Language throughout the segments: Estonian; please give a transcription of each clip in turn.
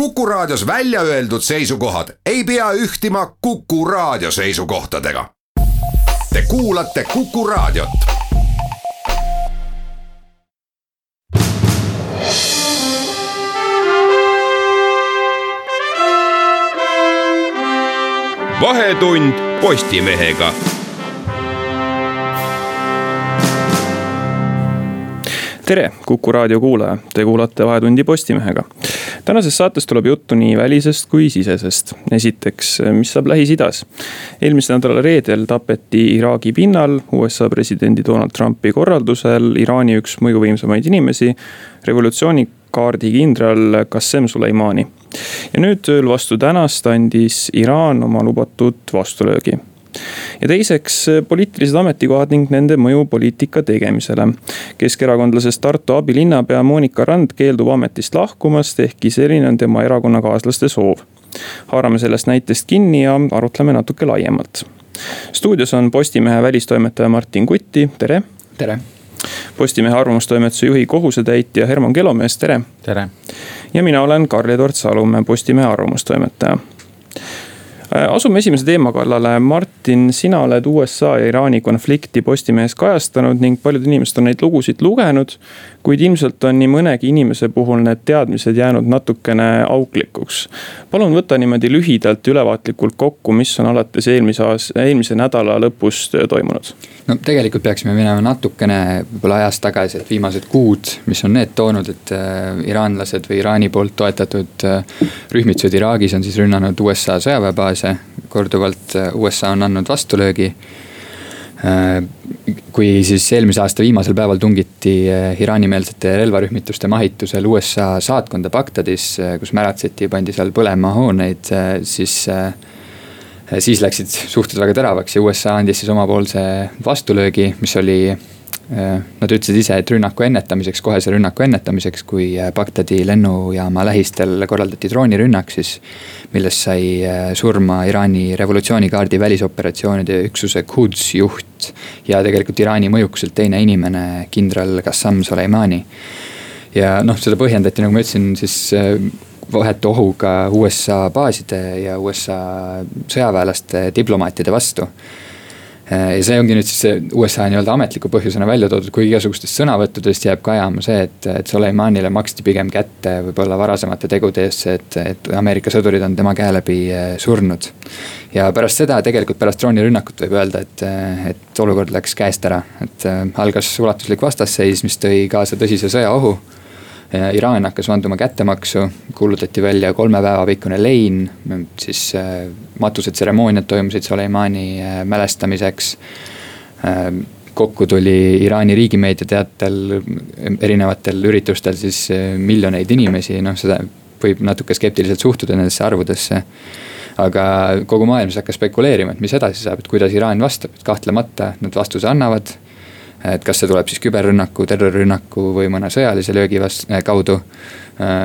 Kuku Raadios välja öeldud seisukohad ei pea ühtima Kuku Raadio seisukohtadega. Te kuulate Kuku Raadiot. vahetund Postimehega tere, Kuku raadio kuulaja, te kuulate Vahetundi Postimehega. Tänases saates tuleb juttu nii välisest kui sisesest. esiteks, mis saab Lähis-Idas. eelmise nädala reedel tapeti Iraagi pinnal USA presidendi Donald Trumpi korraldusel Iraani üks mõjuvõimsamaid inimesi, revolutsioonikaardi kindral Qassem Soleimani. ja nüüd ööl vastu tänast andis Iraan oma lubatud vastulöögi ja teiseks poliitilised ametikohad ning nende mõju poliitika tegemisele. keskerakondlasest Tartu abilinnapea Monika Rand keeldub ametist lahkumast, ehkki selline on tema erakonnakaaslaste soov. haarame sellest näitest kinni ja arutleme natuke laiemalt. stuudios on Postimehe välistoimetaja Martin Kutti, tere. tere. Postimehe arvamustoimetuse juhi kohusetäitja Herman Kelomees, tere. tere. ja mina olen Karl-Edward Salumäe, Postimehe arvamustoimetaja asume esimese teema kallale, Martin, sina oled USA ja Iraani konflikti Postimehes kajastanud ning paljud inimesed on neid lugusid lugenud. kuid ilmselt on nii mõnegi inimese puhul need teadmised jäänud natukene auklikuks. palun võta niimoodi lühidalt ülevaatlikult kokku, mis on alates eelmise aasta, eelmise nädala lõpust toimunud. no tegelikult peaksime minema natukene võib-olla ajas tagasi, et viimased kuud, mis on need toonud, et äh, iraanlased või Iraani poolt toetatud äh, rühmitused Iraagis on siis rünnanud USA sõjaväebaase. Korduvalt äh, USA on andnud vastulöögi Äh, kui siis eelmise aasta viimasel päeval tungiti äh, Iraani-meelsete relvarühmituste mahitusel USA saatkonda Bagdadis, kus märatseti, pandi seal põlema hooneid, siis. siis läksid suhted väga teravaks ja USA andis siis omapoolse vastulöögi, mis oli nad ütlesid ise, et rünnaku ennetamiseks, kohese rünnaku ennetamiseks, kui äh, Bagdadi lennujaama lähistel korraldati droonirünnak, siis. millest sai äh, surma Iraani revolutsioonikaardi välisoperatsioonide üksuse Quds juht. ja tegelikult Iraani mõjukuselt teine inimene, kindral Qassam Soleimani. ja noh, seda põhjendati, nagu ma ütlesin, siis vahetu ohuga USA baaside ja USA sõjaväelaste diplomaatide vastu Äh, ja see ongi nüüd siis see USA nii-öelda ametliku põhjusena välja toodud, kui igasugustest sõnavõttudest jääb kajama see, et, et Soleimanile maksti pigem kätte võib-olla varasemate tegude eest see, et, et Ameerika sõdurid on tema käe läbi äh, surnud. ja pärast seda tegelikult pärast droonirünnakut võib öelda, et, et olukord läks käest ära, et äh, algas ulatuslik vastasseis, mis tõi kaasa tõsise sõjaohu Iraan hakkas vanduma kättemaksu, kuulutati välja kolme päeva pikkune lein, siis äh, matusetseremooniad toimusid Soleimani äh, mälestamiseks. Äh, kokku tuli Iraani riigimeedia teatel erinevatel üritustel siis miljoneid inimesi, noh seda võib natuke skeptiliselt suhtuda nendesse arvudesse aga kogu maailm siis hakkas spekuleerima, et mis edasi saab, et kuidas Iraan vastab, et kahtlemata nad vastuse annavad et kas see tuleb siis küberrünnaku, terrorirünnaku või mõne sõjalise löögi vast-, äh, kaudu. Äh,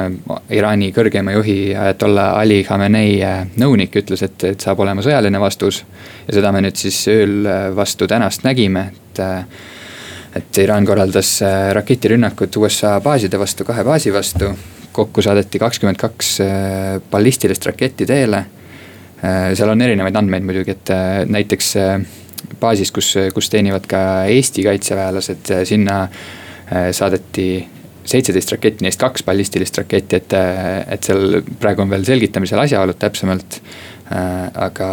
Iraani kõrgema juhi Ayatollah Ali Khamenei äh, nõunik ütles, et, et saab olema sõjaline vastus. ja seda me nüüd siis ööl vastu tänast nägime, et. et Iraan korraldas raketirünnakud USA baaside vastu, kahe baasi vastu. kokku saadeti kakskümmend kaks ballistilist raketti teele. seal on erinevaid andmeid muidugi, et näiteks baasis, kus, kus teenivad ka Eesti kaitseväelased, sinna äh, saadeti seitseteist raketti, neist kaks ballistilist raketti, et, et seal praegu on veel selgitamisel asjaolud täpsemalt. Äh, aga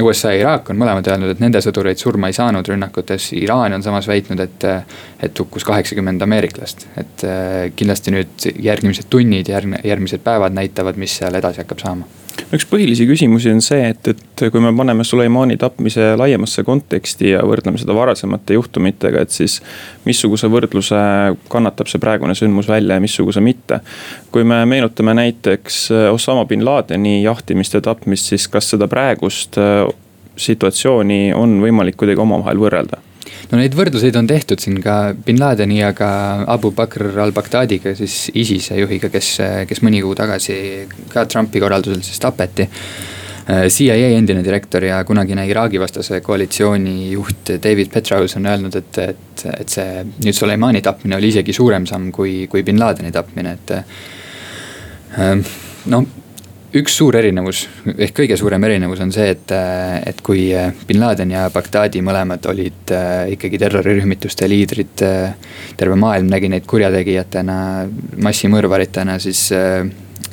USA ja Iraak on mõlemad öelnud, et nende sõdureid surma ei saanud rünnakutes, Iraan on samas väitnud, et. et hukkus kaheksakümmend ameeriklast, et äh, kindlasti nüüd järgmised tunnid, järgne, järgmised päevad näitavad, mis seal edasi hakkab saama üks põhilisi küsimusi on see, et, et kui me paneme Suleimani tapmise laiemasse konteksti ja võrdleme seda varasemate juhtumitega, et siis. missuguse võrdluse kannatab see praegune sündmus välja ja missuguse mitte. kui me meenutame näiteks Osama bin Ladeni jahtimist ja tapmist, siis kas seda praegust situatsiooni on võimalik kuidagi omavahel võrrelda? No neid võrdluseid on tehtud siin ka bin Ladeni ja ka Abu Bakr al-Baghdadiga, siis ISISe juhiga, kes, kes mõni kuu tagasi ka Trumpi korraldusel siis tapeti. CIA endine direktor ja kunagine Iraagi vastase koalitsiooni juht David Petraeus on öelnud, et, et, et see nüüd Soleimani tapmine oli isegi suurem samm kui, kui bin Ladeni tapmine, et no üks suur erinevus ehk kõige suurem erinevus on see, et, et kui bin Laden ja Bagdadi mõlemad olid äh, ikkagi terrorirühmituste liidrid. terve maailm nägi neid kurjategijatena, massimõrvaritena, siis, äh,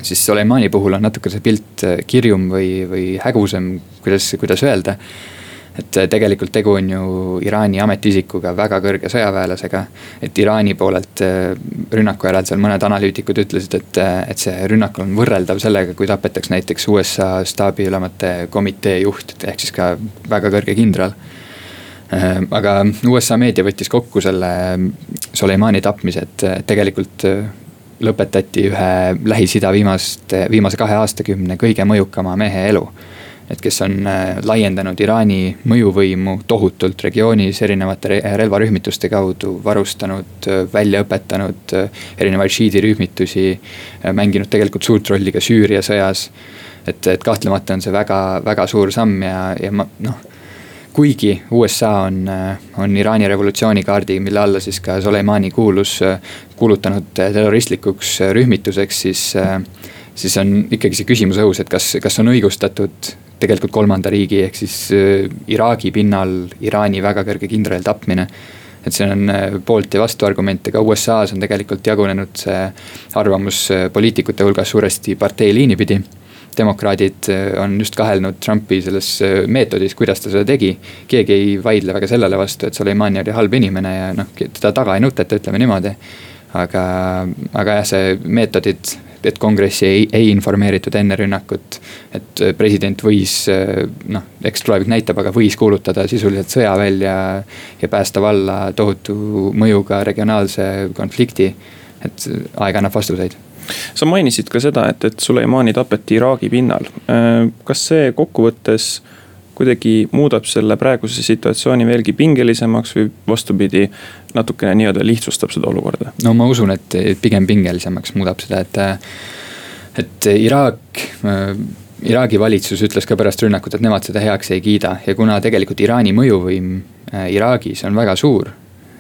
siis Soleimani puhul on natuke see pilt kirjum või, või hägusam, kuidas, kuidas öelda et äh, tegelikult tegu on ju Iraani ametiisikuga, väga kõrge sõjaväelasega. et Iraani poolelt äh, rünnaku järel seal mõned analüütikud ütlesid, et, äh, et see rünnak on võrreldav sellega, kui tapetakse näiteks USA staabiülemate komitee juht, ehk siis ka väga kõrge kindral aga USA meedia võttis kokku selle Soleimani tapmise, et tegelikult lõpetati ühe Lähis-Ida viimaste, viimase kahe aastakümne kõige mõjukama mehe elu et kes on äh, laiendanud Iraani mõjuvõimu tohutult regioonis erinevate relvarühmituste kaudu, varustanud, äh, välja õpetanud äh, erinevaid šiidi rühmitusi, mänginud tegelikult suurt rolli ka Süüria sõjas. et, et kahtlemata on see väga, väga suur samm ja, ja ma noh kuigi USA on, on Iraani revolutsioonikaardi, mille alla siis ka Soleimani kuulus, kuulutanud terroristlikuks rühmituseks, siis. siis on ikkagi see küsimus õhus, et kas, kas on õigustatud tegelikult kolmanda riigi ehk siis äh, Iraagi pinnal Iraani väga kõrge kindrali tapmine. et siin on äh, poolt ja vastuargumente, ka USA-s on tegelikult jagunenud see arvamus äh, poliitikute hulgas suuresti parteiliini pidi demokraadid on just kahelnud Trumpi selles meetodis, kuidas ta seda tegi. keegi ei vaidle väga sellele vastu, et Soleimani oli halb inimene ja noh, teda taga ei nuteta, ütleme niimoodi. aga, aga jah, see meetodid et kongressi ei, ei informeeritud enne rünnakut. et president võis noh, eks tulevik näitab, aga võis kuulutada sisuliselt sõja välja ja päästa valla tohutu mõjuga regionaalse konflikti. et aeg annab vastuseid sa mainisid ka seda, et, et Suleimani tapeti Iraagi pinnal. kas see kokkuvõttes kuidagi muudab selle praeguse situatsiooni veelgi pingelisemaks või vastupidi, natukene nii-öelda lihtsustab seda olukorda? no ma usun, et pigem pingelisemaks muudab seda, et, et Iraak Iraagi valitsus ütles ka pärast rünnakut, et nemad seda heaks ei kiida ja kuna tegelikult Iraani mõjuvõim Iraagis on väga suur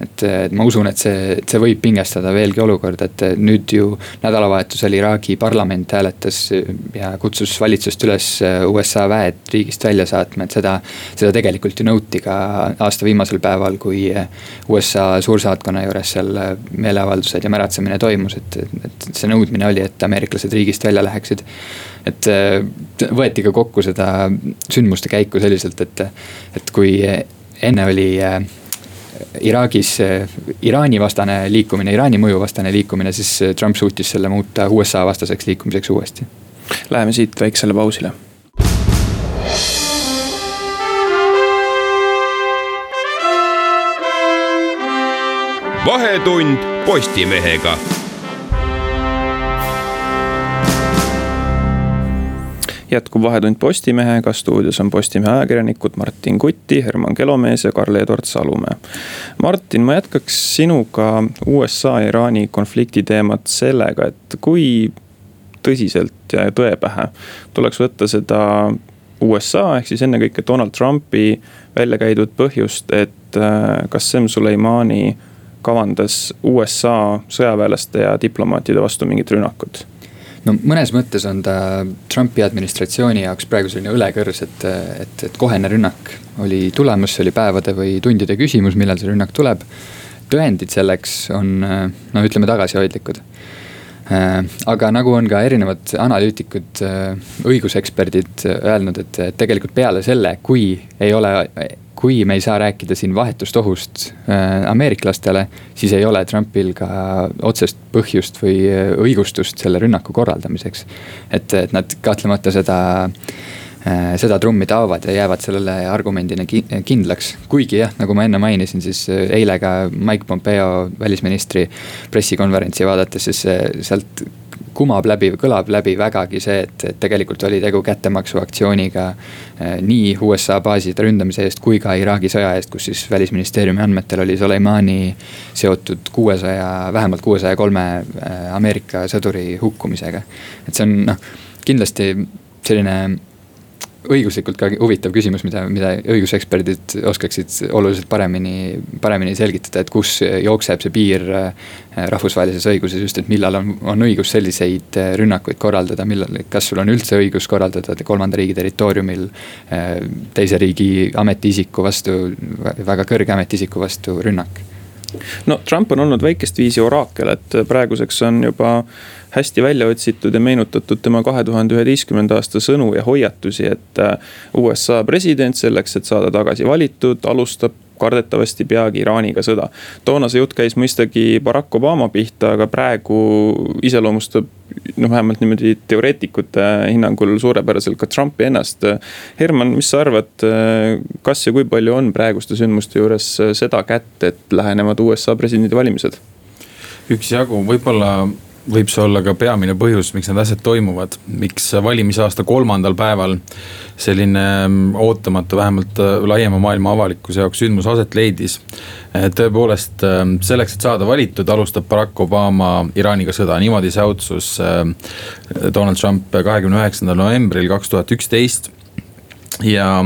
et, et ma usun, et see, see võib pingestada veelgi olukorda, et nüüd ju nädalavahetusel Iraagi parlament hääletas ja kutsus valitsust üles USA väed riigist välja saatma, et seda. seda tegelikult ju nõuti ka aasta viimasel päeval, kui USA suursaatkonna juures seal meeleavaldused ja märatsemine toimus, et, et see nõudmine oli, et ameeriklased riigist välja läheksid et võeti ka kokku seda sündmuste käiku selliselt, et, et kui enne oli Iraagis Iraani vastane liikumine, Iraani mõju vastane liikumine, siis Trump suutis selle muuta USA vastaseks liikumiseks uuesti. Läheme siit väiksele pausile. vahetund Postimehega jätkub Vahetund Postimehega, stuudios on Postimehe ajakirjanikud Martin Kutti, Herman Kelomees ja Karl-Edward Salumäe. Martin, ma jätkaks sinuga USA-Iraani konflikti teemat sellega, et kui tõsiselt ja tõe pähe tuleks võtta seda USA ehk siis ennekõike Donald Trumpi välja käidud põhjust, et äh, Qassem Soleimani kavandas USA sõjaväelaste ja diplomaatide vastu mingit rünnakut no mõnes mõttes on ta Trumpi administratsiooni jaoks praegu selline õlekõrs, et, et, et kohene rünnak oli tulemas, see oli päevade või tundide küsimus, millal see rünnak tuleb. tõendid selleks on no ütleme tagasihoidlikud. Aga nagu on ka erinevad analüütikud, õiguseksperdid öelnud, et tegelikult peale selle, kui ei ole kui me ei saa rääkida siin vahetust ohust äh, ameeriklastele, siis ei ole Trumpil ka otsest põhjust või äh, õigustust selle rünnaku korraldamiseks. et, et nad kahtlemata seda äh, seda trummi taovad ja jäävad sellele argumendina kindlaks. kuigi jah, nagu ma enne mainisin, siis eile ka Mike Pompeo välisministri pressikonverentsi vaadates, siis sealt kumab läbi kõlab läbi vägagi see, et, et tegelikult oli tegu kättemaksuaktsiooniga nii USA baaside ründamise eest kui ka Iraagi sõja eest, kus siis välisministeeriumi andmetel oli Soleimani seotud kuuesaja, vähemalt kuuesaja kolme Ameerika sõduri hukkumisega. et see on noh, kindlasti selline õiguslikult ka huvitav küsimus, mida, mida õiguseksperdid oskaksid oluliselt paremini, paremini selgitada, et kus jookseb see piir äh, rahvusvahelises õiguses just, et millal on, on õigus selliseid äh, rünnakuid korraldada, millal, kas sul on üldse õigus korraldada kolmanda riigi territooriumil teise riigi ametiisiku vastu, väga kõrge ametiisiku vastu rünnak? No Trump on olnud väikest viisi oraakel, et praeguseks on juba hästi välja otsitud ja meenutatud tema kahe tuhande üheteistkümnenda aasta sõnu ja hoiatusi, et USA president selleks, et saada tagasi valitud, alustab kardetavasti peagi Iraaniga sõda. toona see jutt käis mõistagi Barack Obama pihta, aga praegu iseloomustab noh, vähemalt niimoodi teoreetikute hinnangul suurepäraselt ka Trumpi ennast. Herman, mis sa arvad, kas ja kui palju on praeguste sündmuste juures seda kätt, et lähenevad USA presidendivalimised? üksjagu, võib-olla võib see olla ka peamine põhjus, miks need asjad toimuvad, miks valimisaasta kolmandal päeval selline mm, ootamatu, vähemalt äh, laiema maailma avalikkuse jaoks sündmus aset leidis. tõepoolest ähm, selleks, et saada valitud, alustab Barack Obama Iraaniga sõda, niimoodi see otsus Donald Trump kahekümne üheksandal novembril kaks tuhat üksteist. Ja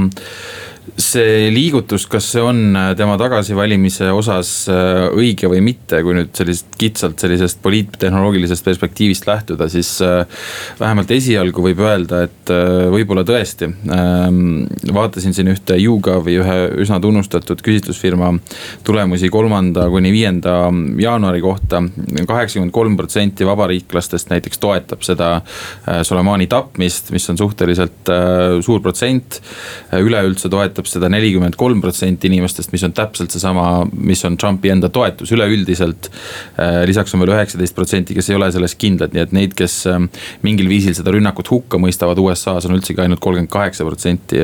see liigutus, kas see on äh, tema tagasivalimise osas äh, õige või mitte, kui nüüd sellisest kitsalt sellisest poliittehnoloogilisest perspektiivist lähtuda, siis äh, vähemalt esialgu võib öelda, et võib-olla tõesti. Ähm, vaatasin siin ühte YouGovi ühe üsna tunnustatud küsitlusfirma tulemusi kolmanda kuni viienda jaanuari kohta. kaheksakümmend kolm protsenti vabariiklastest näiteks toetab seda Soleimani tapmist, mis on suhteliselt suur protsent. üleüldse toetab toetab seda nelikümmend kolm protsenti inimestest, mis on täpselt seesama, mis on Trumpi enda toetus üleüldiselt. Äh, lisaks on veel üheksateist protsenti, kes ei ole selles kindlad, nii et neid, kes ähm, mingil viisil seda rünnakut hukka mõistavad USA-s on üldsegi ainult kolmkümmend kaheksa protsenti,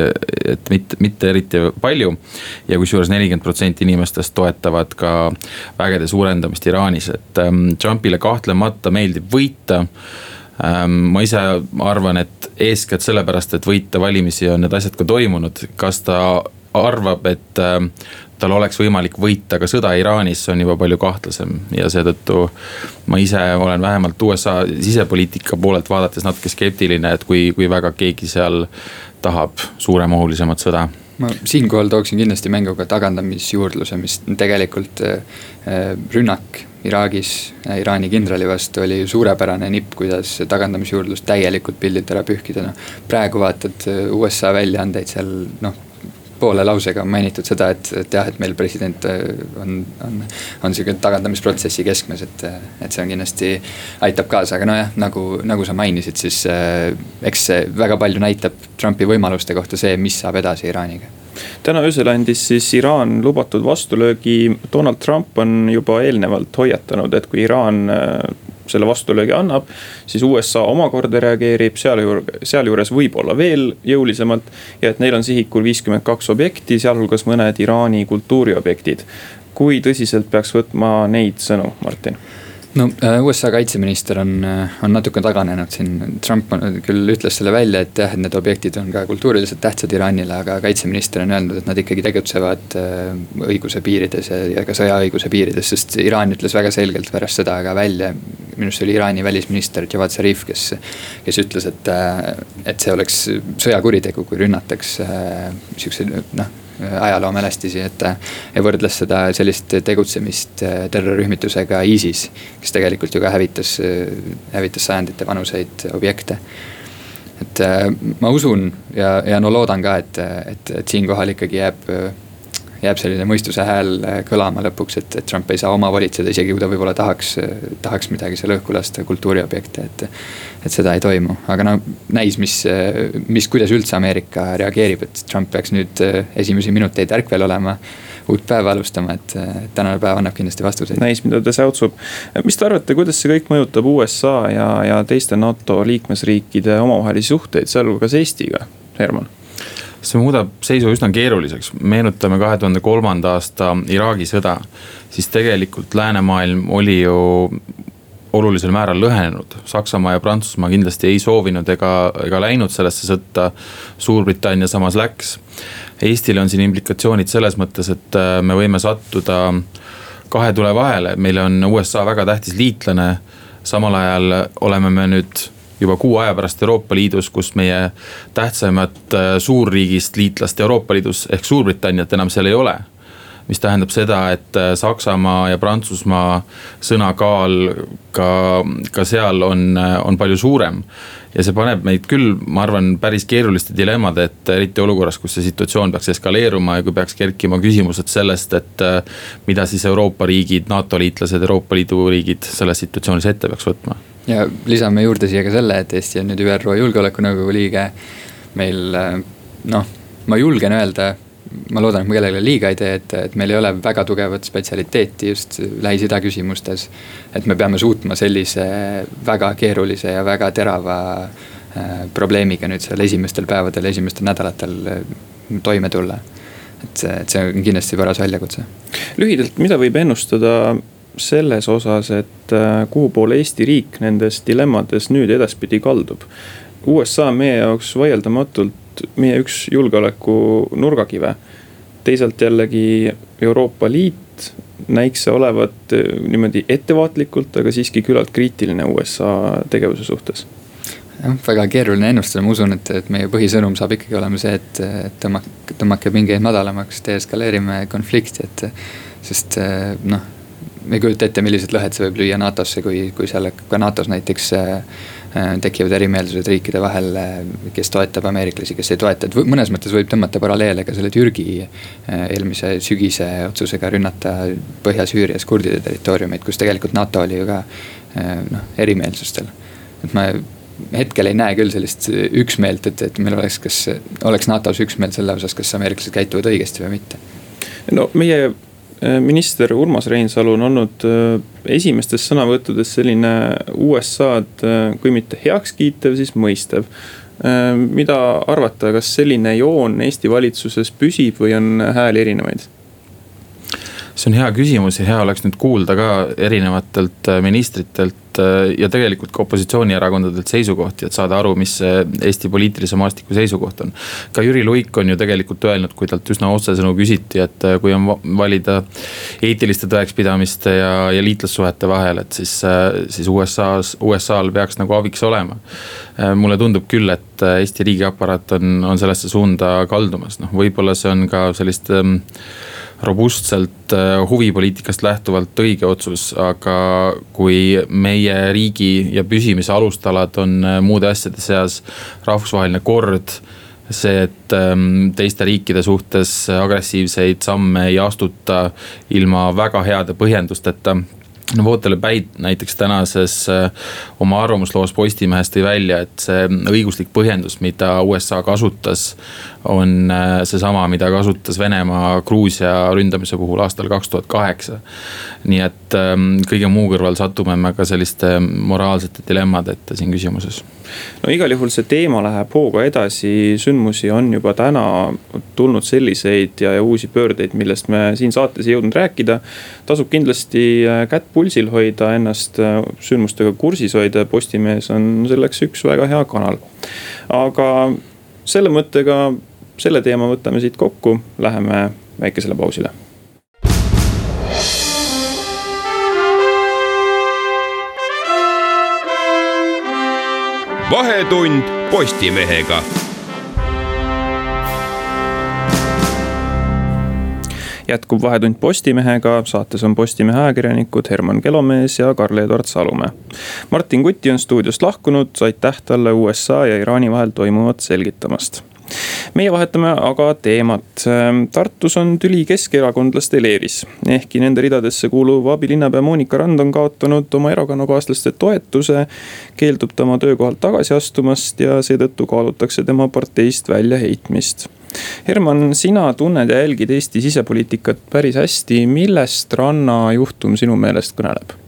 et mitte, mitte eriti palju. ja kusjuures nelikümmend protsenti inimestest toetavad ka vägede suurendamist Iraanis, et ähm, Trumpile kahtlemata meeldib võita ma ise arvan, et eeskätt sellepärast, et võita valimisi on need asjad ka toimunud, kas ta arvab, et äh, tal oleks võimalik võita ka sõda Iraanis, on juba palju kahtlasem. Ja seetõttu ma ise olen vähemalt USA sisepoliitika poolelt vaadates natuke skeptiline, et kui, kui väga keegi seal tahab suuremahulisemat sõda ma siinkohal tooksin kindlasti mängu ka tagandamisjuurdluse, mis tegelikult äh, äh, rünnak Iraagis äh, Iraani kindrali vastu oli suurepärane nipp, kuidas tagandamisjuurdlust täielikult pildilt ära pühkida, noh. praegu vaatad USA väljaandeid seal noh poole lausega mainitud seda, et, et jah, et meil president äh, on, on, on sihuke tagandamisprotsessi keskmes, et, et see on kindlasti, aitab kaasa, aga nojah, nagu, nagu sa mainisid, siis äh, eks see väga palju näitab Trumpi võimaluste kohta see, mis saab edasi Iraaniga. Täna öösel andis siis Iraan lubatud vastulöögi, Donald Trump on juba eelnevalt hoiatanud, et kui Iraan äh, selle vastulöögi annab, siis USA omakorda reageerib sealjuures, sealjuures võib-olla veel jõulisemalt. ja et neil on sihikul viiskümmend kaks objekti, sealhulgas mõned Iraani kultuuriobjektid. kui tõsiselt peaks võtma neid sõnu, Martin? no äh, USA kaitseminister on, äh, on natuke taganenud siin, Trump küll ütles selle välja, et jah, et need objektid on ka kultuuriliselt tähtsad Iraanile, aga kaitseminister on öelnud, et nad ikkagi tegutsevad äh, õiguse piirides ja, ja ka sõjaõiguse piirides, sest Iraan ütles väga selgelt pärast seda ka välja. Minu arust see oli Iraani välisminister Javad Zarif, kes, kes ütles, et, et see oleks sõjakuritegu, kui rünnataks sihukese noh ajaloomälestisi, et. ja võrdles seda sellist tegutsemist äh, terrorirühmitusega ISIS, kes tegelikult ju ka hävitas, äh, hävitas sajandite vanuseid objekte et äh, ma usun ja, ja no loodan ka, et, et, et siinkohal ikkagi jääb, jääb selline mõistuse hääl kõlama lõpuks, et, et Trump ei saa omavolitseda, isegi kui ta võib-olla tahaks, tahaks midagi seal õhku lasta, kultuuriobjekte, et et seda ei toimu, aga no näis, mis, mis, kuidas üldse Ameerika reageerib, et Trump peaks nüüd äh, esimesi minuteid ärkvel olema uut päeva alustama, et tänane päev annab kindlasti vastuseid. näis, mida ta säutsub. mis te arvate, kuidas see kõik mõjutab USA ja, ja teiste NATO liikmesriikide omavahelisi suhteid, sealhulgas Eestiga, Herman? See muudab seisu üsna keeruliseks, meenutame kahe tuhande kolmanda aasta Iraagi sõda. siis tegelikult läänemaailm oli ju olulisel määral lõhenenud. Saksamaa ja Prantsusmaa kindlasti ei soovinud ega, ega läinud sellesse sõtta. Suurbritannia samas läks. Eestil on siin implikatsioonid selles mõttes, et äh, me võime sattuda kahe tule vahele, meile on USA väga tähtis liitlane. samal ajal oleme me nüüd juba kuu aja pärast Euroopa Liidus, kus meie tähtsaimat suurriigist liitlast Euroopa Liidus ehk Suurbritanniat enam seal ei ole mis tähendab seda, et äh, Saksamaa ja Prantsusmaa sõna kaal ka, ka seal on, äh, on palju suurem. ja see paneb meid küll, ma arvan, päris keeruliste dilemmade ette, eriti olukorras, kus see situatsioon peaks eskaleeruma ja kui peaks kerkima küsimused sellest, et. Äh, mida siis Euroopa riigid, NATO liitlased, Euroopa Liidu riigid selles situatsioonis ette peaks võtma ja lisame juurde siia ka selle, et Eesti on nüüd ÜRO Julgeolekunõukogu liige. meil noh, ma julgen öelda ma loodan, et ma kellelegi liiga ei tee, et, et meil ei ole väga tugevat spetsialiteeti just Lähis-Ida küsimustes. et me peame suutma sellise väga keerulise ja väga terava äh, probleemiga nüüd seal esimestel päevadel, esimestel nädalatel äh, toime tulla. et see, et see on kindlasti paras väljakutse. lühidalt, mida võib ennustada selles osas, et äh, kuhu poole Eesti riik nendes dilemmades nüüd edaspidi kaldub? USA on meie jaoks vaieldamatult meie üks julgeoleku nurgakive. teisalt jällegi Euroopa Liit näiks see olevat eh, niimoodi ettevaatlikult, aga siiski küllalt kriitiline USA tegevuse suhtes jah, väga keeruline ennustada, ma usun, et, et meie põhisõnum saab ikkagi olema see, et, et tõmmake, tõmmake pingeid madalamaks, deeskaleerime konflikti, et. sest eh, noh, ei kujuta ette, millised lõhed see võib lüüa NATO-sse, kui, kui seal ka NATO-s näiteks äh, Äh, tekivad erimeelsused riikide vahel, äh, kes toetab ameeriklasi, kes ei toeta, et mõnes mõttes võib tõmmata paralleele ka selle Türgi eelmise sügise otsusega rünnata Põhja-Süürias kurdide territooriumeid, kus tegelikult NATO oli ju ka noh, erimeelsustel. et ma hetkel ei näe küll sellist üksmeelt, et, et meil oleks, kas oleks NATO-s üksmeel selle osas, kas ameeriklased käituvad õigesti või mitte. no meie minister Urmas Reinsalu on olnud äh, esimestes sõnavõttudes selline USA-d äh, kui mitte heaks kiitev, siis mõistev. mida arvata, kas selline joon Eesti valitsuses püsib või on hääli erinevaid? See on hea küsimus ja hea oleks nüüd kuulda ka erinevatelt ministritelt Äh, ja tegelikult ka opositsioonierakondadelt seisukohti, et saada aru, mis Eesti poliitilise maastiku seisukoht on. ka Jüri Luik on ju tegelikult öelnud, kui talt üsna otsesõnu küsiti, et äh, kui on valida eetiliste tõekspidamiste ja, ja liitlassuhete vahel, et siis, äh, siis USA-s, USA-l peaks nagu abiks olema. mulle tundub küll, et Eesti riigiaparaat on, on sellesse suunda kaldumas, noh, võib-olla see on ka sellist ähm, robustselt äh, huvipoliitikast lähtuvalt õige otsus, aga kui meie riigi ja püsimise alustalad on äh, muude asjade seas rahvusvaheline kord see, et ähm, teiste riikide suhtes agressiivseid samme ei astuta ilma väga heade põhjendusteta no Vootele Päid näiteks tänases äh, oma arvamusloos Postimehes tõi välja, et see õiguslik põhjendus, mida USA kasutas. On äh, seesama, mida kasutas Venemaa Gruusia ründamise puhul aastal kaks tuhat kaheksa. nii et ähm, kõige muu kõrval satume me ka selliste moraalsete dilemmade ette siin küsimuses. no igal juhul see teema läheb hooga edasi, sündmusi on juba täna tulnud selliseid ja, ja uusi pöördeid, millest me siin saates ei jõudnud rääkida. tasub kindlasti äh, kätt pulsil hoida, ennast äh, sündmustega kursis hoida Postimees on selleks üks väga hea kanal. aga selle mõttega, selle teema võtame siit kokku, läheme väikesele pausile. Vahetund Postimehega. Jätkub Vahetund Postimehega, saates on Postimehe ajakirjanikud Herman Kelomees ja Karl-Edvard Salumäe. Martin Kuti on stuudiost lahkunud, aitäh talle USA ja Iraani vahel toimuvat selgitamast meie vahetame aga teemat. Tartus on tüli keskerakondlaste leeris, ehkki nende ridadesse kuuluv abilinnapea Monika Rand on kaotanud oma erakonnakaaslaste toetuse. keeldub ta oma töökohalt tagasi astumast ja seetõttu kaalutakse tema parteist väljaheitmist Herman, sina tunned ja jälgid Eesti sisepoliitikat päris hästi, millest Ranna juhtum sinu meelest kõneleb?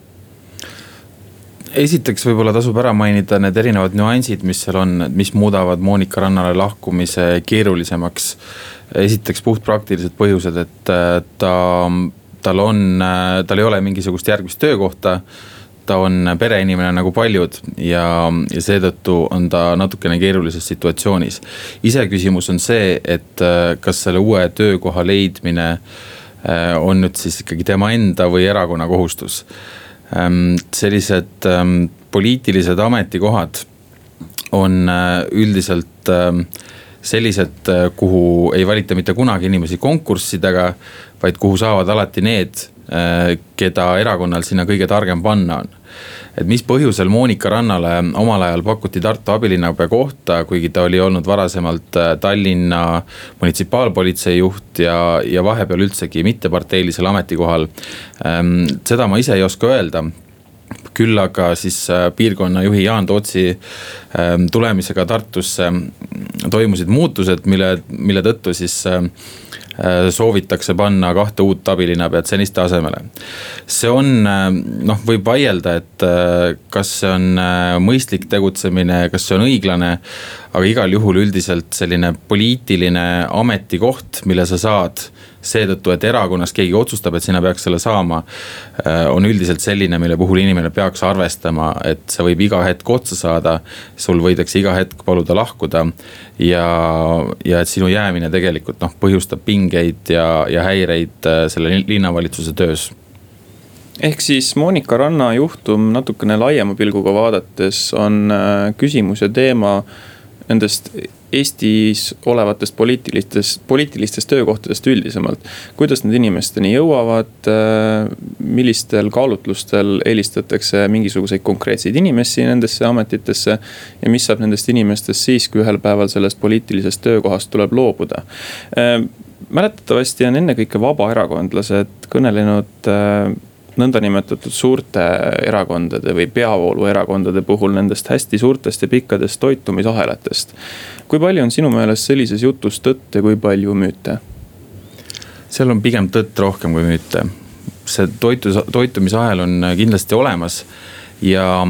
Esiteks võib-olla tasub ära mainida need erinevad nüansid, mis seal on, mis muudavad Monika Rannale lahkumise keerulisemaks. esiteks puhtpraktilised põhjused, et äh, ta, tal on, äh, tal ei ole mingisugust järgmist töökohta ta on pereinimene nagu paljud ja, ja seetõttu on ta natukene keerulises situatsioonis. iseküsimus on see, et äh, kas selle uue töökoha leidmine on nüüd siis ikkagi tema enda või erakonna kohustus. Ähm, sellised ähm, poliitilised ametikohad on üldiselt sellised, kuhu ei valita mitte kunagi inimesi konkurssidega, vaid kuhu saavad alati need, keda erakonnal sinna kõige targem panna on et mis põhjusel Monika Rannale omal ajal pakuti Tartu abilinnapea kohta, kuigi ta oli olnud varasemalt äh, Tallinna munitsipaalpolitsei juht ja, ja vahepeal üldsegi mitteparteilisel ametikohal. Ähm, seda ma ise ei oska öelda küll aga siis äh, piirkonnajuhi Jaan Tootsi ähm, tulemisega Tartusse toimusid muutused, mille, mille tõttu siis äh, soovitakse panna kahte uut abilinnapead seniste asemele. see on äh, noh, võib vaielda, et äh, kas see on mõistlik tegutsemine, kas see on õiglane. aga igal juhul üldiselt selline poliitiline ametikoht, mille sa saad seetõttu, et erakonnas keegi otsustab, et sina peaks selle saama. Äh, on üldiselt selline, mille puhul inimene peaks arvestama, et see võib iga hetk otsa saada. sul võidakse iga hetk paluda lahkuda ja, ja et sinu jäämine tegelikult noh, põhjustab pingeid ja, ja häireid äh, selle linnavalitsuse töös ehk siis Monika Ranna juhtum natukene laiema pilguga vaadates on äh, küsimus ja teema nendest Eestis olevatest poliitilistest, poliitilistest töökohtadest üldisemalt. kuidas need inimesteni jõuavad, äh, millistel kaalutlustel eelistatakse mingisuguseid konkreetseid inimesi nendesse ametitesse. ja mis saab nendest inimestest siis, kui ühel päeval sellest poliitilisest töökohast tuleb loobuda äh, mäletatavasti on ennekõike vabaerakondlased kõnelenud äh, nõndanimetatud suurte erakondade või peavooluerakondade puhul nendest hästi suurtest ja pikkadest toitumisahelatest. kui palju on sinu meelest sellises jutus tõtt ja kui palju müüte? seal on pigem tõtt rohkem kui müüte. see toitu, toitumisahel on kindlasti olemas ja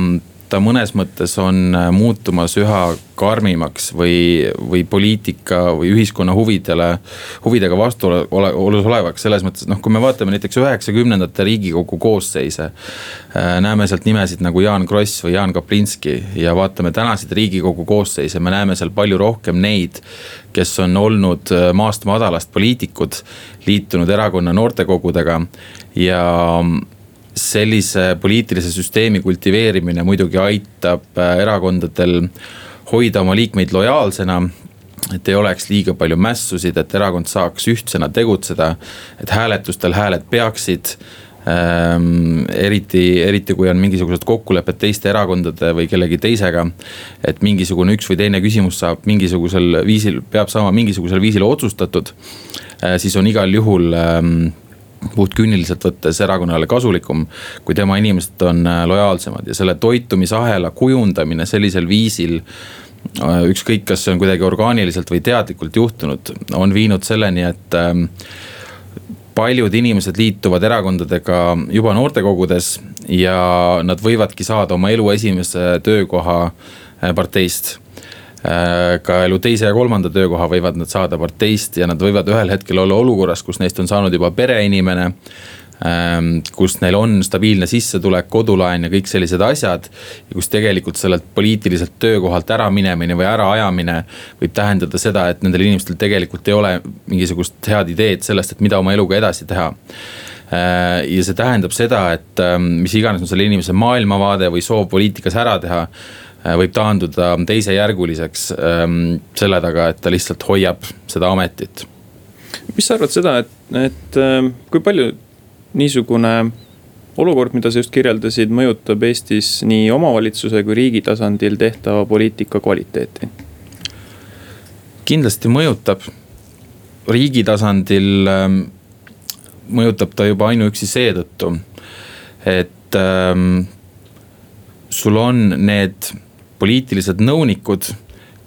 ta mõnes mõttes on äh, muutumas üha karmimaks või, või poliitika või ühiskonna huvidele, huvidega vastuolus olevaks. selles mõttes, noh, kui me vaatame näiteks üheksakümnendate riigikogu koosseise. Äh, näeme sealt nimesid nagu Jaan Kross või Jaan Kaplinski ja vaatame tänaseid riigikogu koosseise, me näeme seal palju rohkem neid. kes on olnud äh, maast madalast poliitikud, liitunud erakonna noortekogudega ja sellise poliitilise süsteemi kultiveerimine muidugi aitab äh, erakondadel hoida oma liikmeid lojaalsena et ei oleks liiga palju mässusid, et erakond saaks ühtsena tegutseda, et hääletustel hääled peaksid ähm,. eriti, eriti kui on mingisugused kokkulepped teiste erakondade või kellegi teisega. et mingisugune üks või teine küsimus saab mingisugusel viisil, peab saama mingisugusel viisil otsustatud äh,. siis on igal juhul ähm, puhtkünniliselt võttes erakonnale kasulikum, kui tema inimesed on äh, lojaalsemad. Ja selle toitumisahela kujundamine sellisel viisil äh, ükskõik, kas see on kuidagi orgaaniliselt või teadlikult juhtunud, on viinud selleni, et ähm, paljud inimesed liituvad erakondadega juba noortekogudes ja nad võivadki saada oma elu esimese töökoha äh, parteist ka elu teise ja kolmanda töökoha võivad nad saada parteist ja nad võivad ühel hetkel olla olukorras, kus neist on saanud juba pereinimene ähm, kus neil on stabiilne sissetulek, kodulaen ja kõik sellised asjad. ja kus tegelikult sellelt poliitiliselt töökohalt ära minemine või äraajamine võib tähendada seda, et nendel inimestel tegelikult ei ole mingisugust head ideed sellest, et mida oma eluga edasi teha äh, ja see tähendab seda, et ähm, mis iganes on selle inimese maailmavaade või soov poliitikas ära teha Äh, võib taanduda teisejärguliseks ähm, selle taga, et ta lihtsalt hoiab seda ametit. mis sa arvad seda, et, et ähm, kui palju niisugune olukord, mida sa just kirjeldasid, mõjutab Eestis nii omavalitsuse kui riigi tasandil tehtava poliitika kvaliteeti? kindlasti mõjutab. riigi tasandil ähm, mõjutab ta juba ainuüksi seetõttu, et ähm, sul on need poliitilised nõunikud,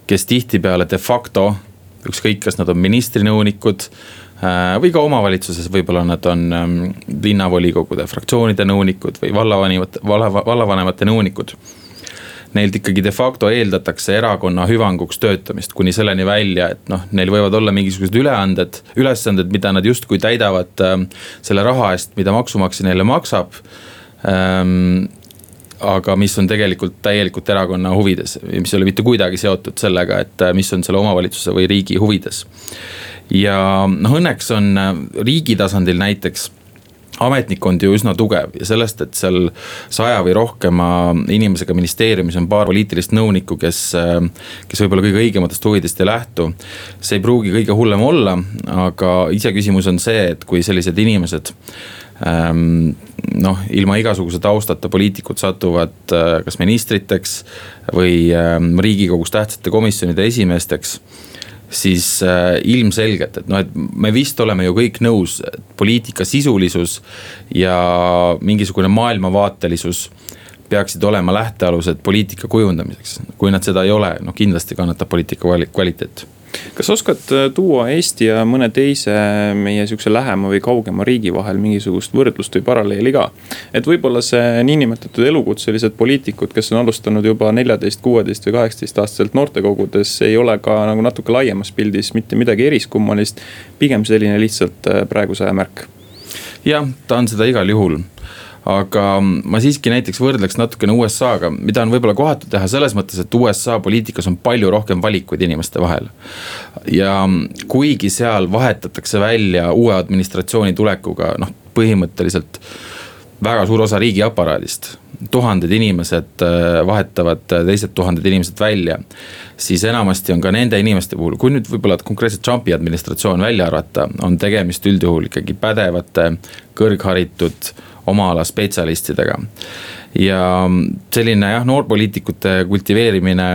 kes tihtipeale de facto, ükskõik, kas nad on ministri nõunikud äh, või ka omavalitsuses, võib-olla nad on ähm, linnavolikogude fraktsioonide nõunikud või vallavanemate, valla, vallavanemate nõunikud. Neilt ikkagi de facto eeldatakse erakonna hüvanguks töötamist kuni selleni välja, et noh, neil võivad olla mingisugused üleanded, ülesanded, mida nad justkui täidavad äh, selle raha eest, mida maksumaksja neile maksab ähm, aga mis on tegelikult täielikult erakonna huvides, mis ei ole mitte kuidagi seotud sellega, et äh, mis on selle omavalitsuse või riigi huvides. ja noh, õnneks on äh, riigi tasandil näiteks ametnikkond ju üsna tugev ja sellest, et seal saja või rohkema inimesega ministeeriumis on paar poliitilist nõunikku, kes, kes võib-olla kõige õigematest huvidest ei lähtu. see ei pruugi kõige hullem olla, aga iseküsimus on see, et kui sellised inimesed noh, ilma igasuguse taustata poliitikud satuvad äh, kas ministriteks või ähm, riigikogus tähtsate komisjonide esimeesteks siis äh, ilmselgelt, et noh, et me vist oleme ju kõik nõus, poliitika sisulisus ja mingisugune maailmavaatelisus peaksid olema lähtealused poliitika kujundamiseks. kui nad seda ei ole, noh kindlasti kannatab poliitika kvaliteet kas oskad äh, tuua Eesti ja mõne teise meie sihukese lähema või kaugema riigi vahel mingisugust võrdlust või paralleeli ka? et võib-olla see niinimetatud elukutselised poliitikud, kes on alustanud juba neljateist, kuueteist või kaheksateist aastaselt noortekogudes, ei ole ka nagu natuke laiemas pildis mitte midagi eriskummalist. pigem selline lihtsalt äh, praeguse aja märk. jah, ta on seda igal juhul aga ma siiski näiteks võrdleks natukene USA-ga, mida on võib-olla kohatu teha selles mõttes, et USA poliitikas on palju rohkem valikuid inimeste vahel. ja kuigi seal vahetatakse välja uue administratsiooni tulekuga noh, põhimõtteliselt väga suur osa riigiaparaadist. tuhanded inimesed äh, vahetavad teised tuhanded inimesed välja. siis enamasti on ka nende inimeste puhul, kui nüüd võib-olla konkreetselt Trumpi administratsioon välja arvata, on tegemist üldjuhul ikkagi pädevate, kõrgharitud oma ala spetsialistidega. ja selline jah, noorpoliitikute kultiveerimine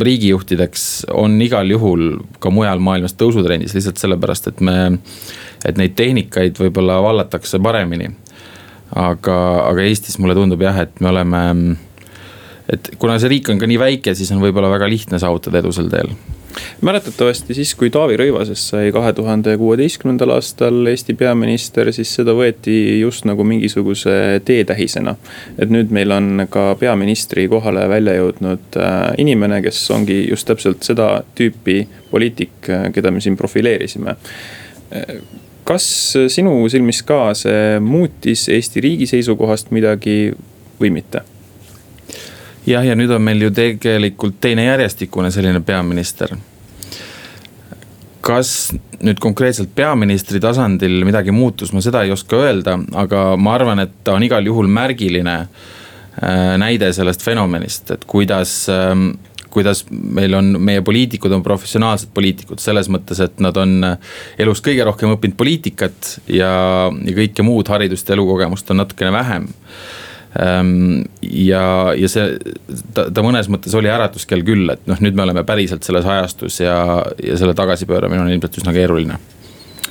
riigijuhtideks on igal juhul ka mujal maailmas tõusutrendis, lihtsalt sellepärast, et me, et neid tehnikaid võib-olla vallatakse paremini. aga, aga Eestis mulle tundub jah, et me oleme, et kuna see riik on ka nii väike, siis on võib-olla väga lihtne saavutada edu sel teel mäletatavasti siis, kui Taavi Rõivasest sai kahe tuhande kuueteistkümnendal aastal Eesti peaminister, siis seda võeti just nagu mingisuguse teetähisena. et nüüd meil on ka peaministri kohale välja jõudnud äh, inimene, kes ongi just täpselt seda tüüpi poliitik, äh, keda me siin profileerisime äh, kas sinu silmis ka see muutis Eesti riigi seisukohast midagi või mitte? Jah, ja nüüd on meil ju tegelikult teine järjestikune selline peaminister. kas nüüd konkreetselt peaministri tasandil midagi muutus, ma seda ei oska öelda, aga ma arvan, et ta on igal juhul märgiline äh, näide sellest fenomenist, et kuidas ähm, kuidas meil on, meie poliitikud on professionaalsed poliitikud selles mõttes, et nad on elus kõige rohkem õppinud poliitikat ja, ja kõike muud haridust ja elukogemust on natukene vähem ja, ja see, ta, ta mõnes mõttes oli äratuskell küll, et noh, nüüd me oleme päriselt selles ajastus ja, ja selle tagasipööramine on ilmselt üsna keeruline.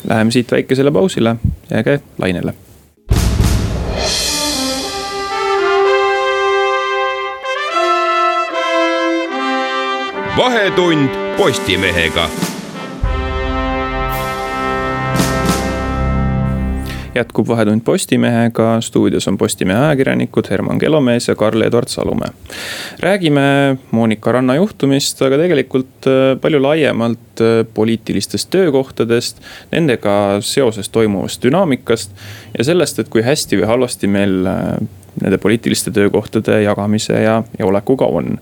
Läheme siit väikesele pausile, jääge lainele. vahetund Postimehega jätkub Vahetund Postimehega, stuudios on Postimehe ajakirjanikud Herman Kelomees ja Karl-Edvard Salumäe. räägime Monika Ranna juhtumist, aga tegelikult äh, palju laiemalt äh, poliitilistest töökohtadest, nendega seoses toimuvast dünaamikast ja sellest, et kui hästi või halvasti meil äh, nende poliitiliste töökohtade jagamise ja, ja olekuga on.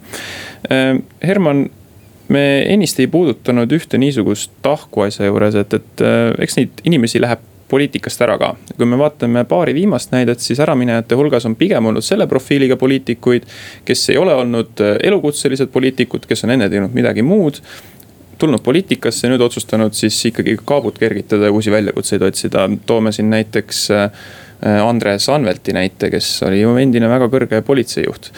Herman, me ennist ei puudutanud ühte niisugust tahku asja juures, et, et eks neid inimesi läheb poliitikast ära ka. kui me vaatame paari viimast näidet, siis äraminejate hulgas on pigem olnud selle profiiliga poliitikuid, kes ei ole olnud äh, elukutselised poliitikud, kes on enne teinud midagi muud tulnud poliitikasse ja nüüd otsustanud siis ikkagi kaabut kergitada ja uusi väljakutseid otsida. toome siin näiteks äh, Andres Anvelti näite, kes oli ju endine väga kõrge politseijuht.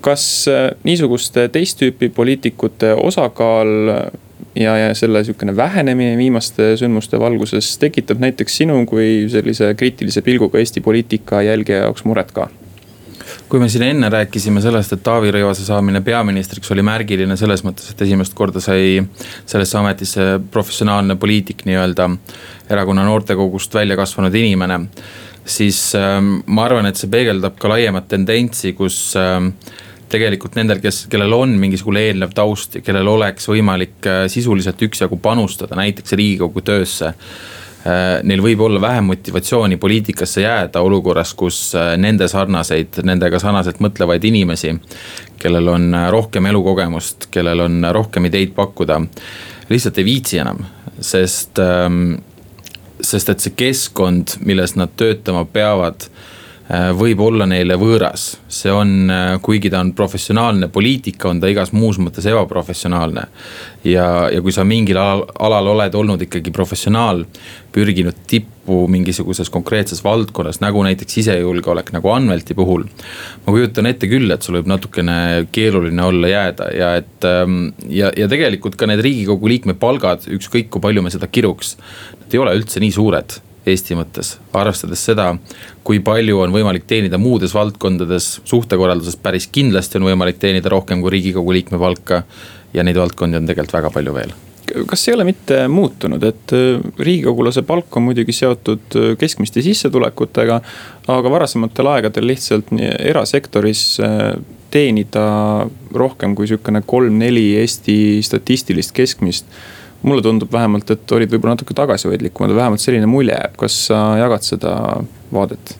kas äh, niisuguste teist tüüpi poliitikute osakaal ja, ja selle sihukene vähenemine viimaste sündmuste valguses tekitab näiteks sinu kui sellise kriitilise pilguga Eesti poliitika jälgija jaoks muret ka? kui me siin enne rääkisime sellest, et Taavi Rõivase saamine peaministriks oli märgiline selles mõttes, et esimest korda sai sellesse ametisse professionaalne poliitik nii-öelda. erakonna noortekogust välja kasvanud inimene. siis äh, ma arvan, et see peegeldab ka laiemat tendentsi, kus äh, tegelikult nendel, kes, kellel on mingisugune eelnev taust ja kellel oleks võimalik äh, sisuliselt üksjagu panustada näiteks riigikogu töösse äh, neil võib olla vähem motivatsiooni poliitikasse jääda olukorras, kus äh, nende sarnaseid, nendega sarnaselt mõtlevaid inimesi. kellel on rohkem elukogemust, kellel on rohkem ideid pakkuda, lihtsalt ei viitsi enam, sest ähm, sest et see keskkond, milles nad töötama peavad võib olla neile võõras. see on, äh, kuigi ta on professionaalne poliitika, on ta igas muus mõttes ebaprofessionaalne. ja, ja kui sa mingil alal, alal oled olnud ikkagi professionaal, pürginud tippu mingisuguses konkreetses valdkonnas, nagu näiteks sisejulgeolek, nagu Anvelti puhul. ma kujutan ette küll, et sul võib natukene keeruline olla jääda ja et ähm, ja, ja tegelikult ka need riigikogu liikme palgad, ükskõik kui palju me seda kiruks, nad ei ole üldse nii suured Eesti mõttes, arvestades seda, kui palju on võimalik teenida muudes valdkondades, suhtekorralduses päris kindlasti on võimalik teenida rohkem kui riigikogu liikme palka. ja neid valdkondi on tegelikult väga palju veel kas ei ole mitte muutunud, et äh, riigikogulase palk on muidugi seotud äh, keskmiste sissetulekutega. aga varasematel aegadel lihtsalt erasektoris äh, teenida rohkem kui sihukene kolm-neli Eesti statistilist keskmist mulle tundub vähemalt, et olid võib-olla natuke tagasihoidlikumad, vähemalt selline mulje jääb, kas sa jagad seda vaadet?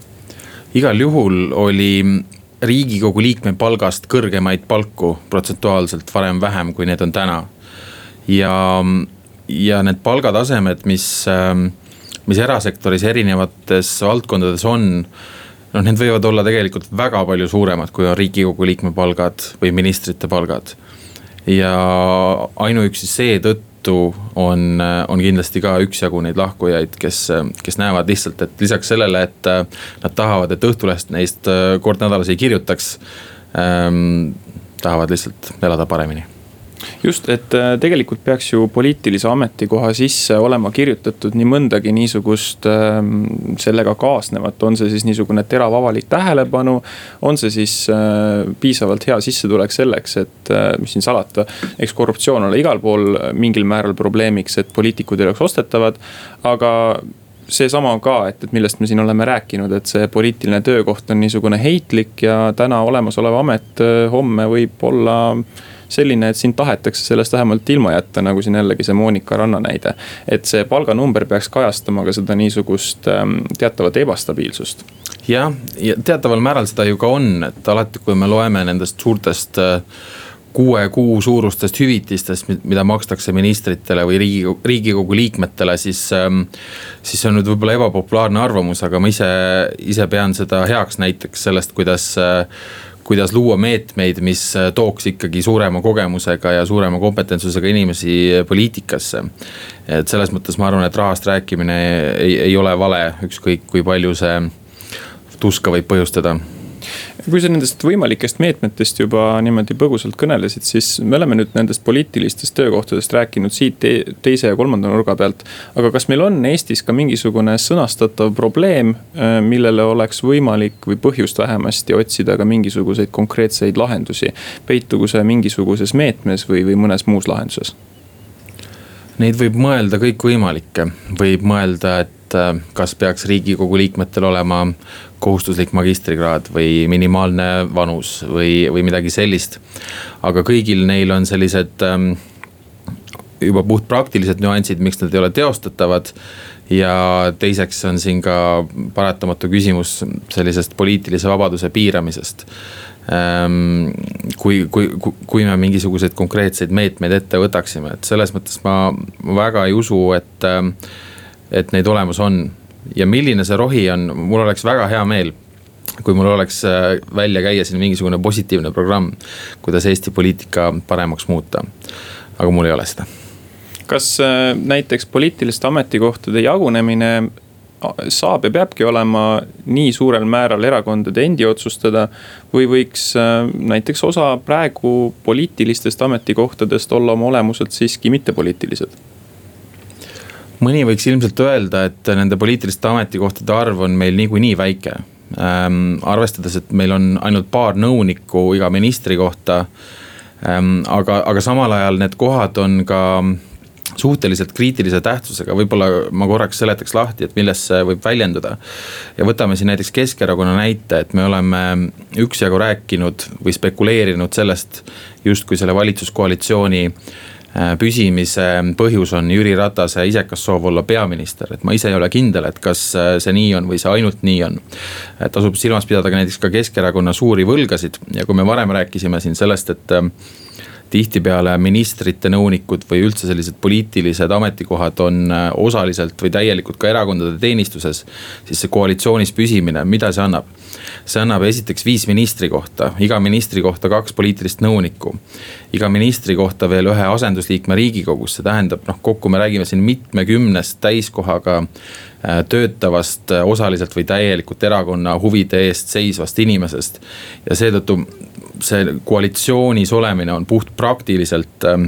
igal juhul oli riigikogu liikme palgast kõrgemaid palku protsentuaalselt varem vähem, kui need on täna. ja, ja need palgatasemed, mis, mis erasektoris erinevates valdkondades on noh, need võivad olla tegelikult väga palju suuremad, kui on riigikogu liikme palgad või ministrite palgad. ja ainuüksi seetõttu tõttu on, on kindlasti ka üksjagu neid lahkujaid, kes, kes näevad lihtsalt, et lisaks sellele, et nad tahavad, et Õhtulehest neist kord nädalas ei kirjutaks ähm,. tahavad lihtsalt elada paremini just, et äh, tegelikult peaks ju poliitilise ametikoha sisse olema kirjutatud nii mõndagi niisugust ähm, sellega kaasnevat, on see siis niisugune terav avalik tähelepanu. on see siis äh, piisavalt hea sissetulek selleks, et äh, mis siin salata, eks korruptsioon ole igal pool mingil määral probleemiks, et poliitikud ei oleks ostetavad, aga seesama ka, et, et millest me siin oleme rääkinud, et see poliitiline töökoht on niisugune heitlik ja täna olemasolev amet homme võib olla selline, et sind tahetakse sellest vähemalt ilma jätta, nagu siin jällegi see Monika Ranna näide. et see palganumber peaks kajastama ka seda niisugust ähm, teatavat ebastabiilsust. jah, ja teataval määral seda ju ka on, et alati, kui me loeme nendest suurtest äh, kuue kuu suurustest hüvitistest, mida makstakse ministritele või riigikogu, riigikogu liikmetele, siis. Ähm, siis see on nüüd võib-olla ebapopulaarne arvamus, aga ma ise, ise pean seda heaks näiteks sellest, kuidas äh, kuidas luua meetmeid, mis äh, tooks ikkagi suurema kogemusega ja suurema kompetentsusega inimesi poliitikasse. et selles mõttes ma arvan, et rahast rääkimine ei, ei ole vale, ükskõik kui palju see tuska võib põhjustada kui sa nendest võimalikest meetmetest juba niimoodi põgusalt kõnelesid, siis me oleme nüüd nendest poliitilistest töökohtadest rääkinud siit te teise ja kolmanda nurga pealt. aga kas meil on Eestis ka mingisugune sõnastatav probleem, äh, millele oleks võimalik või põhjust vähemasti otsida ka mingisuguseid konkreetseid lahendusi? peitugu see mingisuguses meetmes või, või mõnes muus lahenduses? Neid võib mõelda kõikvõimalikke, võib mõelda, et äh, kas peaks riigikogu liikmetel olema kohustuslik magistrikraad või minimaalne vanus või, või midagi sellist. aga kõigil neil on sellised ähm, juba puhtpraktilised nüansid, miks nad ei ole teostatavad. ja teiseks on siin ka paratamatu küsimus sellisest poliitilise vabaduse piiramisest ähm, kui, kui, kui me mingisuguseid konkreetseid meetmeid ette võtaksime, et selles mõttes ma väga ei usu, et, ähm, et neid olemas on ja milline see rohi on, mul oleks väga hea meel kui mul oleks äh, välja käia siin mingisugune positiivne programm, kuidas Eesti poliitika paremaks muuta. aga mul ei ole seda. kas äh, näiteks poliitiliste ametikohtade jagunemine saab ja peabki olema nii suurel määral erakondade endi otsustada. või võiks äh, näiteks osa praegu poliitilistest ametikohtadest olla oma olemuselt siiski mittepoliitilised mõni võiks ilmselt öelda, et nende poliitiliste ametikohtade arv on meil niikuinii väike ähm,. arvestades, et meil on ainult paar nõunikku iga ministri kohta ähm,. aga, aga samal ajal need kohad on ka suhteliselt kriitilise tähtsusega, võib-olla ma korraks seletaks lahti, et milles see võib väljenduda. ja võtame siin näiteks Keskerakonna näite, et me oleme üksjagu rääkinud või spekuleerinud sellest justkui selle valitsuskoalitsiooni Äh, püsimise põhjus on Jüri Ratase isekas soov olla peaminister, et ma ise ei ole kindel, et kas äh, see nii on või see ainult nii on. tasub silmas pidada ka näiteks ka Keskerakonna suuri võlgasid ja kui me varem rääkisime siin sellest, et äh, tihtipeale ministrite nõunikud või üldse sellised poliitilised ametikohad on äh, osaliselt või täielikult ka erakondade teenistuses. siis see koalitsioonis püsimine, mida see annab? see annab esiteks viis ministri kohta, iga ministri kohta kaks poliitilist nõunikku. iga ministri kohta veel ühe asendusliikme riigikogus, see tähendab noh, kokku me räägime siin mitmekümnest täiskohaga äh, töötavast äh, osaliselt või täielikult erakonna huvide eest seisvast inimesest. ja seetõttu see koalitsioonis olemine on puht praktiliselt ähm,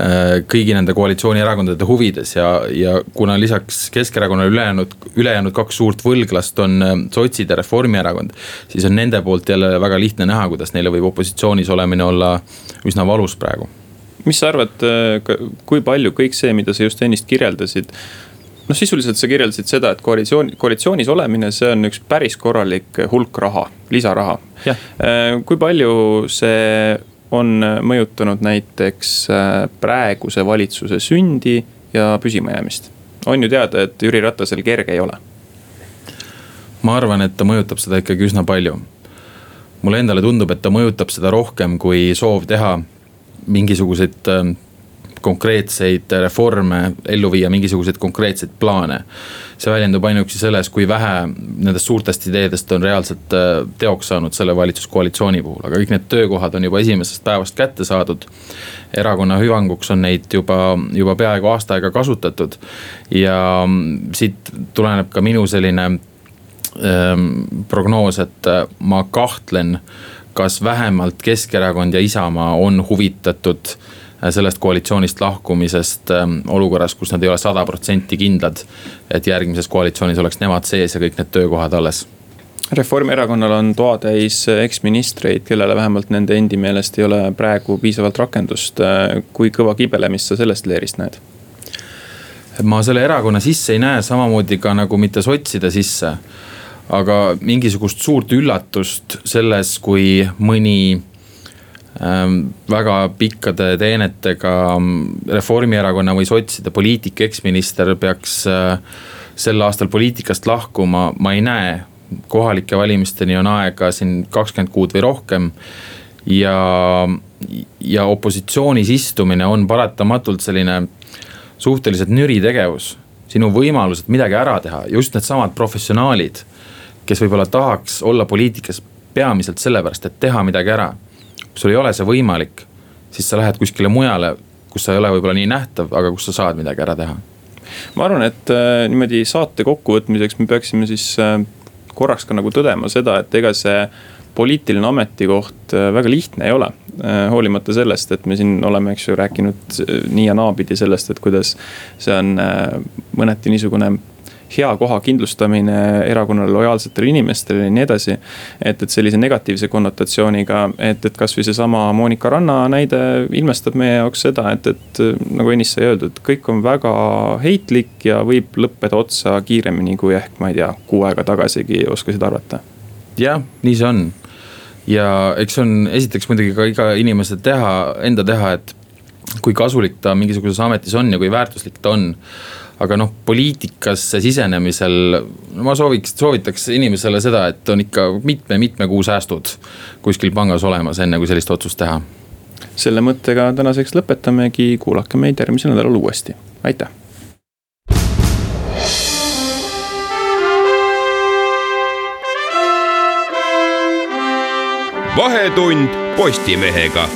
äh, kõigi nende koalitsioonierakondade huvides ja, ja kuna lisaks Keskerakonnale ülejäänud, ülejäänud kaks suurt võlglast on äh, sotsid ja Reformierakond. siis on nende poolt jälle väga lihtne näha, kuidas neile võib opositsioonis olemine olla üsna valus praegu. mis sa arvad, äh, kui palju kõik see, mida sa just ennist kirjeldasid noh, sisuliselt sa kirjeldasid seda, et koalitsioon, koalitsioonis olemine, see on üks päris korralik hulk raha, lisaraha. Äh, kui palju see on mõjutanud näiteks äh, praeguse valitsuse sündi ja püsimajäämist? on ju teada, et Jüri Ratasel kerge ei ole. ma arvan, et ta mõjutab seda ikkagi üsna palju. mulle endale tundub, et ta mõjutab seda rohkem kui soov teha mingisuguseid äh, konkreetseid reforme, ellu viia mingisuguseid konkreetseid plaane. see väljendub ainuüksi selles, kui vähe nendest suurtest ideedest on reaalselt äh, teoks saanud selle valitsuskoalitsiooni puhul, aga kõik need töökohad on juba esimesest päevast kätte saadud. erakonna hüvanguks on neid juba, juba peaaegu aasta aega kasutatud ja mm, siit tuleneb ka minu selline ähm, prognoos, et äh, ma kahtlen kas vähemalt Keskerakond ja Isamaa on huvitatud äh, sellest koalitsioonist lahkumisest ähm, olukorras, kus nad ei ole sada protsenti kindlad. et järgmises koalitsioonis oleks nemad sees ja kõik need töökohad alles. Reformierakonnal on toatäis eksministreid, kellele vähemalt nende endi meelest ei ole praegu piisavalt rakendust. Kui kõva kibelemist sa sellest leerist näed? ma selle erakonna sisse ei näe, samamoodi ka nagu mitte sotside sisse. aga mingisugust suurt üllatust selles, kui mõni väga pikkade teenetega Reformierakonna või sotside poliitik, eksminister peaks äh, sel aastal poliitikast lahkuma, ma ei näe. kohalike valimisteni on aega siin kakskümmend kuud või rohkem. ja, ja opositsioonis istumine on paratamatult selline suhteliselt nüri tegevus. sinu võimalused midagi ära teha, just needsamad professionaalid, kes võib-olla tahaks olla poliitikas peamiselt sellepärast, et teha midagi ära sul ei ole see võimalik, siis sa lähed kuskile mujale, kus sa ei ole võib-olla nii nähtav, aga kus sa saad midagi ära teha. ma arvan, et äh, niimoodi saate kokkuvõtmiseks me peaksime siis äh, korraks ka nagu tõdema seda, et ega see poliitiline ametikoht äh, väga lihtne ei ole. Äh, hoolimata sellest, et me siin oleme, eks ju, rääkinud äh, nii ja naapidi sellest, et kuidas see on mõneti niisugune hea koha kindlustamine erakonnale lojaalsetele inimestele ja nii edasi. et, et sellise negatiivse konnotatsiooniga, et, et kasvõi seesama Monika Ranna näide ilmestab meie jaoks seda, et, et nagu ennist sai öeldud, kõik on väga heitlik ja võib lõppeda otsa kiiremini, kui ehk ma ei tea, kuu aega tagasigi oskasid arvata. jah, nii see on ja eks see on esiteks muidugi ka iga inimese teha, enda teha, et kui kasulik ta mingisuguses ametis on ja kui väärtuslik ta on aga noh, poliitikasse sisenemisel no ma sooviks, soovitaks inimesele seda, et on ikka mitme-mitme kuu säästud kuskil pangas olemas, enne kui sellist otsust teha. selle mõttega tänaseks lõpetamegi, kuulake meid järgmisel nädalal uuesti, aitäh. vahetund Postimehega